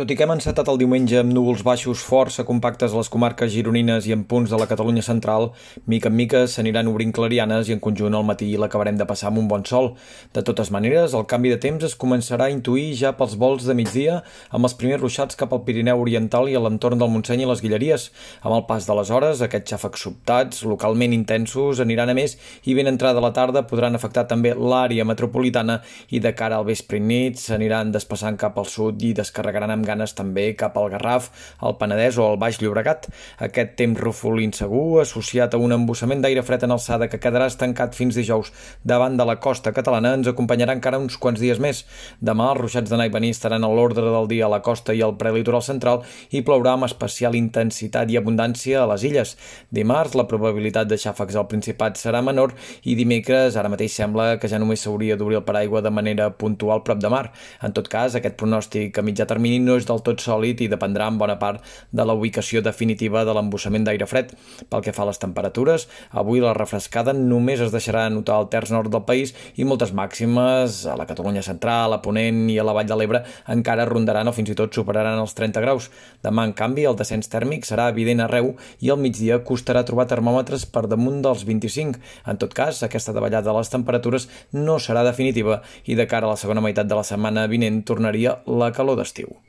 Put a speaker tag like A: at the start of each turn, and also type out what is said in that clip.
A: Tot i que hem encetat el diumenge amb núvols baixos força compactes a les comarques gironines i en punts de la Catalunya central, mica en mica s'aniran obrint clarianes i en conjunt al matí l'acabarem de passar amb un bon sol. De totes maneres, el canvi de temps es començarà a intuir ja pels vols de migdia amb els primers ruixats cap al Pirineu Oriental i a l'entorn del Montseny i les Guilleries. Amb el pas de les hores, aquests xàfecs sobtats, localment intensos, aniran a més i ben entrada la tarda podran afectar també l'àrea metropolitana i de cara al vespre i nit s'aniran despassant cap al sud i descarregaran amb ganes també cap al Garraf, al Penedès o al Baix Llobregat. Aquest temps rúfol insegur, associat a un embussament d'aire fred en alçada que quedarà estancat fins dijous davant de la costa catalana, ens acompanyarà encara uns quants dies més. Demà els ruixats de venir estaran a l'ordre del dia a la costa i al prelitoral central i plourà amb especial intensitat i abundància a les illes. Dimarts la probabilitat de xàfecs al Principat serà menor i dimecres ara mateix sembla que ja només s'hauria d'obrir el paraigua de manera puntual prop de mar. En tot cas, aquest pronòstic a mitjà termini no és del tot sòlid i dependrà en bona part de la ubicació definitiva de l'embussament d'aire fred. Pel que fa a les temperatures, avui la refrescada només es deixarà notar al terç nord del país i moltes màximes a la Catalunya central, a Ponent i a la Vall de l'Ebre encara rondaran o fins i tot superaran els 30 graus. Demà, en canvi, el descens tèrmic serà evident arreu i al migdia costarà trobar termòmetres per damunt dels 25. En tot cas, aquesta davallada de les temperatures no serà definitiva i de cara a la segona meitat de la setmana vinent tornaria la calor d'estiu.